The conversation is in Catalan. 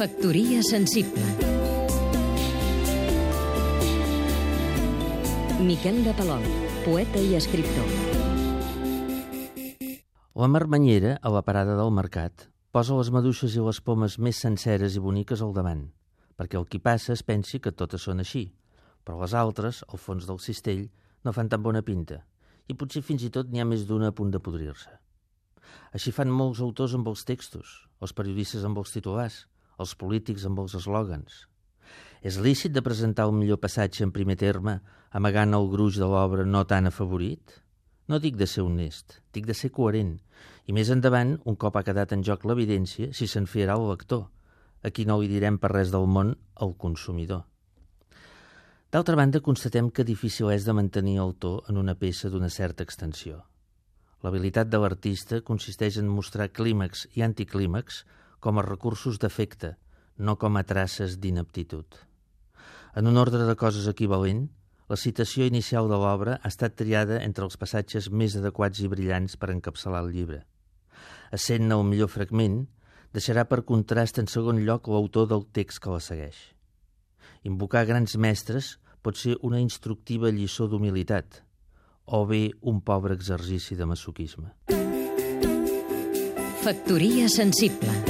Factoria sensible Miquel de Palol, poeta i escriptor La marmanyera, a la parada del mercat, posa les maduixes i les pomes més senceres i boniques al davant, perquè el qui passa es pensi que totes són així, però les altres, al fons del cistell, no fan tan bona pinta, i potser fins i tot n'hi ha més d'una a punt de podrir-se. Així fan molts autors amb els textos, els periodistes amb els titulars, els polítics amb els eslògans. És lícit de presentar el millor passatge en primer terme, amagant el gruix de l'obra no tan afavorit? No dic de ser honest, dic de ser coherent, i més endavant, un cop ha quedat en joc l'evidència, si se'n fiarà el lector, a qui no li direm per res del món el consumidor. D'altra banda, constatem que difícil és de mantenir el to en una peça d'una certa extensió. L'habilitat de l'artista consisteix en mostrar clímax i anticlímax com a recursos d'efecte, no com a traces d'inaptitud. En un ordre de coses equivalent, la citació inicial de l'obra ha estat triada entre els passatges més adequats i brillants per encapçalar el llibre. Essent-ne el millor fragment, deixarà per contrast en segon lloc l'autor del text que la segueix. Invocar grans mestres pot ser una instructiva lliçó d'humilitat, o bé un pobre exercici de masoquisme. Factoria sensible